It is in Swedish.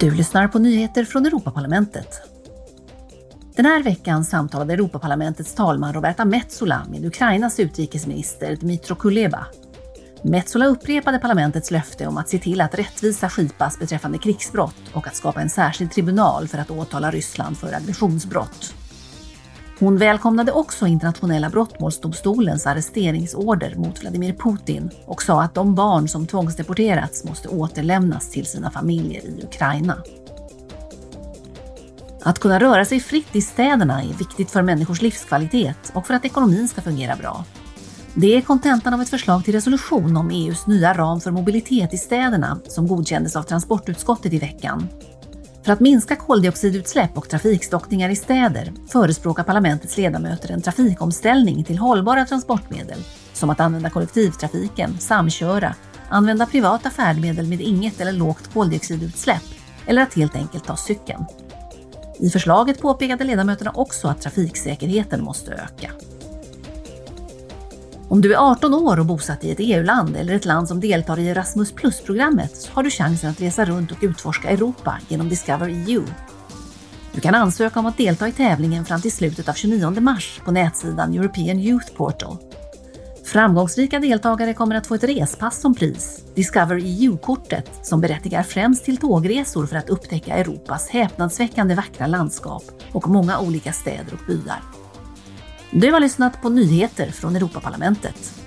Du lyssnar på nyheter från Europaparlamentet. Den här veckan samtalade Europaparlamentets talman Roberta Metsola med Ukrainas utrikesminister Dmytro Kuleba. Metsola upprepade parlamentets löfte om att se till att rättvisa skipas beträffande krigsbrott och att skapa en särskild tribunal för att åtala Ryssland för aggressionsbrott. Hon välkomnade också internationella brottmålsdomstolens arresteringsorder mot Vladimir Putin och sa att de barn som tvångsdeporterats måste återlämnas till sina familjer i Ukraina. Att kunna röra sig fritt i städerna är viktigt för människors livskvalitet och för att ekonomin ska fungera bra. Det är kontentan av ett förslag till resolution om EUs nya ram för mobilitet i städerna som godkändes av transportutskottet i veckan. För att minska koldioxidutsläpp och trafikstockningar i städer förespråkar parlamentets ledamöter en trafikomställning till hållbara transportmedel, som att använda kollektivtrafiken, samköra, använda privata färdmedel med inget eller lågt koldioxidutsläpp eller att helt enkelt ta cykeln. I förslaget påpekade ledamöterna också att trafiksäkerheten måste öka. Om du är 18 år och bosatt i ett EU-land eller ett land som deltar i Erasmus plus-programmet har du chansen att resa runt och utforska Europa genom Discover EU. Du kan ansöka om att delta i tävlingen fram till slutet av 29 mars på nätsidan European Youth Portal. Framgångsrika deltagare kommer att få ett respass som pris, Discover EU-kortet, som berättigar främst till tågresor för att upptäcka Europas häpnadsväckande vackra landskap och många olika städer och byar. Du har lyssnat på nyheter från Europaparlamentet.